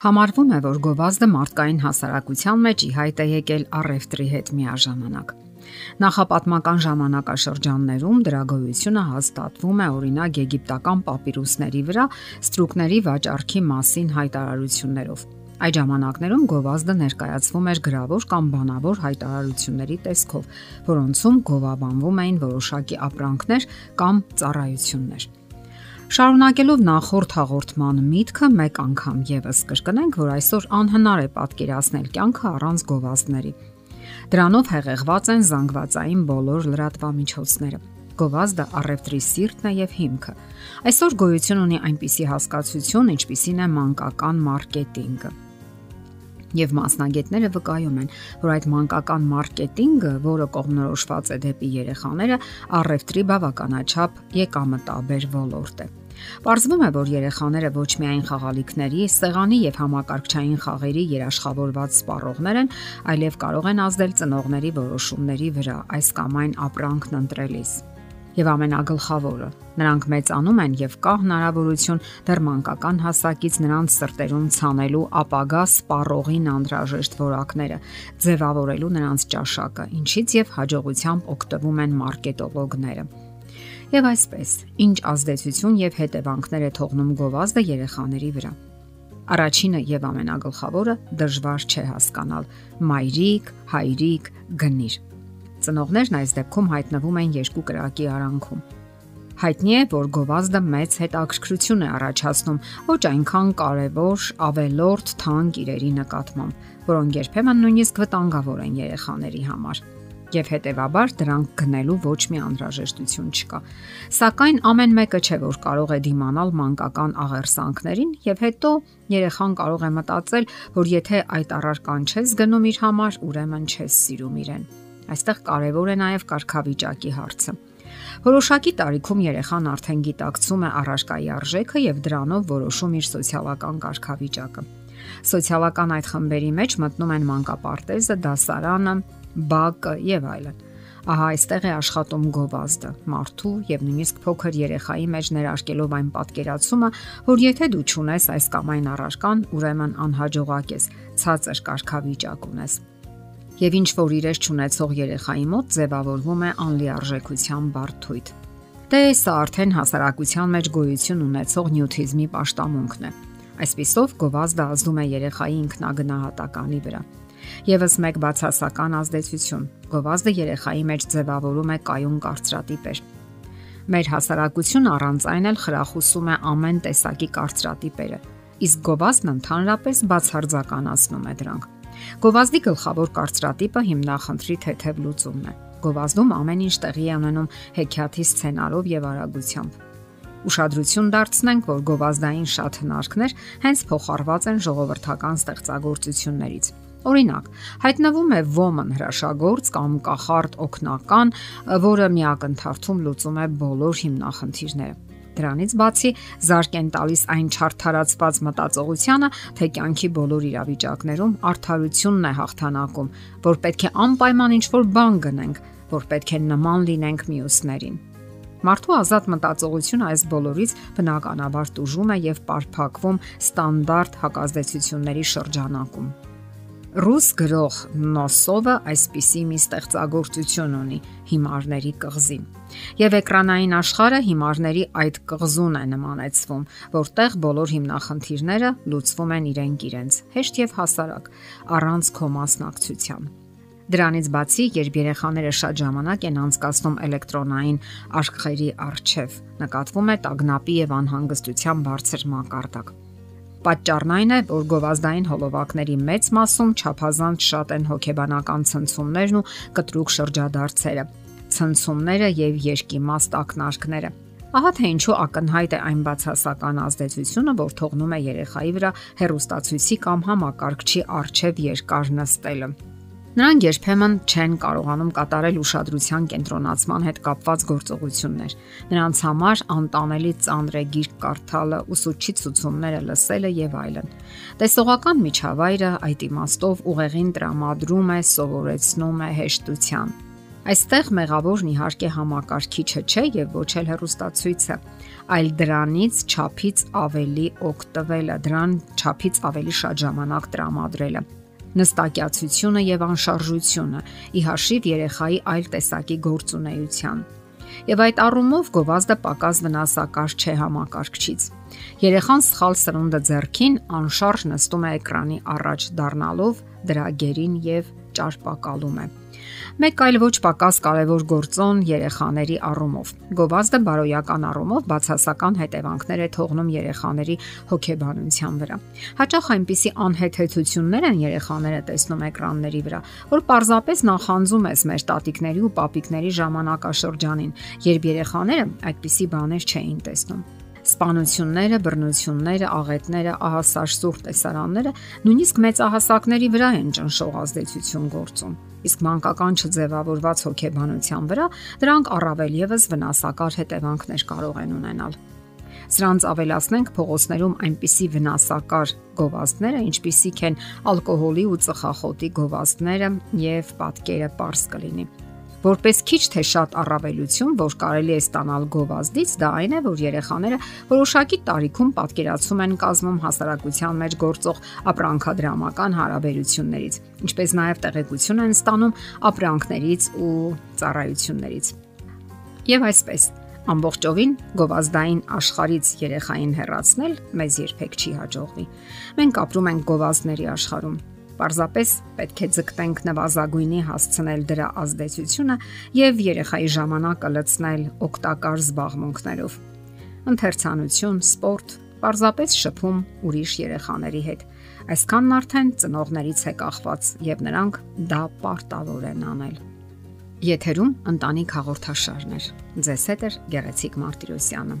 Համարվում է, որ գովազդը մարդկային հասարակության մեջ ի հայտ է եկել առևտրի հետ միաժամանակ։ Նախապատմական ժամանակաշրջաններում դրա գոյությունը հաստատվում է օրինակ եգիպտական պապիրուսների վրա ստրուկների վաճառքի մասին հայտարարություններով։ Այդ ժամանակներում գովազդը ներկայացվում էր գրավոր կամ բանավոր հայտարարությունների տեսքով, որոնցում գովաբանվում էին որոշակի ապրանքներ կամ ծառայություններ։ Շարունակելով նախորդ հաղորդման միտքը մեկ անգամ եւս կրկնենք, որ այսօր անհնար է պատկերացնել կյանքը առանց գովազդների։ Դրանով հեղեղված են զանգվածային բոլոր լրատվամիջոցները։ Գովազդը առևտրի սիրտն է եւ հիմքը։ Այսօր գոյություն ունի այնպիսի հասկացություն, ինչպիսին է մանկական մարքեթինգը եւ մասնագետները վկայում են, որ այդ մանկական մարքեթինգը, որը կողմնորոշված է դեպի երեխաները, առևտրի բավականաչափ եկամտաբեր ոլորտ է։ Պարզվում է, որ երեխաները ոչ միայն խաղալիքների, սեղանի եւ համակարգչային խաղերի երաշխավորված սպառողներ են, այլև կարող են ազդել ծնողների որոշումների վրա այս կամ այն ապրանքն ընտրելիս։ Եվ ամենագլխավորը, նրանք մեծանում են եւ կա հնարավորություն դեռ մանկական հասակից նրանց սրտերում ցանելու ապագա սպառողին անհրաժեշտ որակները, ձևավորելու նրանց ճաշակը, ինչից եւ հաջողությամբ օգտվում են մարքետոլոգները։ Եվ այսպես, ինչ ազդեցություն եւ հետևանքներ է թողնում գովազդը երեխաների վրա։ Առաջինը եւ ամենագլխավորը դժվար չէ հասկանալ՝ մայրիկ, հայրիկ, գնիր։ Ծնողներն այս դեպքում հայտնվում են երկու կրակի արանքում։ Հայտնի է, որ գովազդը մեծ հետաքրքրություն է առաջացնում ոչ այնքան կարևոր, ավելորդ թանկ իրերի նկատմամբ, որոնք երբեմն նույնիսկ վտանգավոր են երեխաների համար եւ հետեւաբար դրանք գնելու ոչ մի անհրաժեշտություն չկա։ Սակայն ամեն մեկը չէ որ կարող է դիմանալ մանկական աղերսանքներին եւ հետո երեխան կարող է մտածել, որ եթե այդ առարկան չես գնում իր համար, ուրեմն չես սիրում իրեն։ Այստեղ կարևոր է նաեւ կարգավիճակի հարցը։ Որոշակի տարիքում երեխան արդեն գիտակցում է առարկայի արժեքը եւ դրանով որոշում իր սոցիալական կարգավիճակը։ Սոցիալական այդ խմբերի մեջ մտնում են մանկապարտեզը, դասարանը, բակը եւ այլն։ Ահա այստեղ է աշխատում գովազդը, մարդու եւ նույնիսկ փոքր երեխայի մեջ ներարկելով այն պատկերացումը, որ եթե դու ճունես այս կամ այն առարկան, ուրեմն անհաջողակ ես, ցածր կարգավիճակ ունես։ Եվ ինչ որ իրես ճանաչող երեխայի մոտ ձևավորվում է անլիարժեքության բարթույթ։ Դե սա արդեն հասարակության մեջ գոյություն ունեցող նյութիզմի աշտամունքն է։ Այսպիսով գովազդը ազդում է երեխայի ինքնագնահատականի վրա Եվս մեկ բացասական ազդեցություն։ Գովազդը երեխայի մեջ ձևավորում է կայուն կարծրատիպեր։ Մեր հասարակությունը առանց այն էլ խրախուսում է ամեն տեսակի կարծրատիպերը, իսկ գովազդն ընդհանրապես բացարձականացնում է դրանք։ Գովազդի գլխավոր կարծրատիպը հիմնախնդրի թեթև լուծումն է։ Գովազդում ամեն ինչ տեղի է ունենում հեքիաթի սցենարով եւ արագությամբ։ Ուշադրություն դարձնենք, որ գովազդային շատ հնարքներ հենց փոխառված են ժողովրդական ստեղծագործություններից։ Օրինակ, հայտնվում է ոմն հրաշագործ կամ կախարդ օկնական, որը միակընթարթում լուծում է բոլոր հիմնախնդիրները։ Դրանից բացի զարգ են տալիս այն չարթարացված մտածողությանը, թե կյանքի բոլոր իրավիճակներում արդարությունն է հաղթանակում, որ պետք է անպայման ինչ-որ բան գնենք, որ պետք է նման լինենք մյուսներին։ Մարդու ազատ մտածողությունը այս բոլորից բնականաբար տուժում է եւ պարփակվում ստանդարտ հակազդեցությունների շրջանակում։ Ռուս գրող Նոսովը այսպիսի մի ստեղծագործություն ունի հիմարների կղզի։ Եվ էկրանային աշխարհը հիմարների այդ կղզուն է նմանեցվում, որտեղ բոլոր հիմնախնդիրները լուծվում են իրենք իրենց, հեշտ եւ հասարակ, առանց քո մասնակցության։ Դրանից բացի, երբ երեխաները շատ ժամանակ են անցկացնում էլեկտրոնային աշխարհի արչև, նկատվում է տագնապի եւ անհանգստության բարձր մակարդակ։ Պատճառն այն է, որ գովազդային հոլովակների մեծ մասում ճափազանց շատ են հոգեբանական ցնցումներն ու կտրուկ շրջադարձերը, ցնցումները եւ երկիմաստ ակնարկները։ Ահա թե ինչու ակնհայտ է այն բացասական ազդեցությունը, որ թողնում է երեխայի վրա հերոստացույցի կամ համակարգչի արչև երկար նստելը։ Նրանք երբեմն չեն կարողանում կատարել ուշադրության կենտրոնացման հետ կապված գործողություններ։ Նրանց համար անտանելի ծանր է գիրք կարդալը, ուսուցչի ցուցումները լսելը եւ այլն։ Տեսողական միջավայրը այդ իմաստով ուղեղին տրամադրում է, սովորեցնում է հեշտության։ Այստեղ մեղավորն իհարկե համակարգիչը չէ եւ ոչ էլ հեռուստացույցը, այլ դրանից ճափից ավելի օգտվելը, դրան ճափից ավելի շատ ժամանակ տրամադրելը նստակյացությունը եւ անշարժությունը՝ ի հաշիվ երեխայի այլ տեսակի գործունեության։ Եվ այդ առումով գովազդը պակաս վնասակար չէ համակարգչից։ Երեխան սխալ սրունդը ձեռքին անշարժ նստում է էկրանի առաջ դառնալով դրա գերին եւ ճարպակալում է։ Մեկ այլ ոչ պակաս կարևոր գործոն երեխաների առումով։ Գովազդը բարոյական առումով բացասական հետևանքներ է թողնում երեխաների հոգեբանության վրա։ Հաճախ այնպիսի անհեթեթություններ են երեխաները տեսնում էկրանների վրա, որ պարզապես նախանձում ես մեր տատիկների ու պապիկների ժամանակաշրջանին, երբ երեխաները այդպիսի բաներ չէին տեսնում սպանությունները, բռնությունները, աղետները, ահասար սուրտ տեսարանները նույնիսկ մեծահասակների վրա են ճնշող ազդեցություն գործում իսկ մանկական չձևավորված հոգեբանության վրա դրանք առավել եւս վնասակար հետևանքներ կարող են ունենալ։ Սրանց ավելացնենք փողոցներում այնպիսի վնասակար գովազդները, ինչպիսիք են ալկոհոլի ու ծխախոտի գովազդները եւ պատկերը པարս կլինի։ Որպես քիչ թե շատ առավելություն, որ կարելի է ստանալ գովազդից, դա այն է, որ երեխաները որոշակի տարիքում պատկերացում են կազմում հասարակության մեջ գործող ապրանքադրամական հարաբերություններից, ինչպես նաև տեղեկություն են ստանում ապրանքներից ու ծառայություններից։ Եվ այսպես, ամբողջովին գովազդային աշխարից երեխային հեռացնել մեզ երբեք չի հաջողվի։ Մենք ապրում ենք գովազդների աշխարհում Պարզապես պետք է ձգտենք նվազագույնի հասցնել դրա ազդեցությունը եւ երեխայի ժամանակը լցնել օգտակար զբաղմունքներով։ Ընթերցանություն, սպորտ, պարզապես շփում ուրիշ երեխաների հետ։ Այսքանն արդեն ծնողներից է կախված եւ նրանք դա պարտավոր են անել։ Եթերում ընտանիք հաղորդաշարներ։ Ձեզ հետ է Գեղեցիկ Մարտիրոսյանը։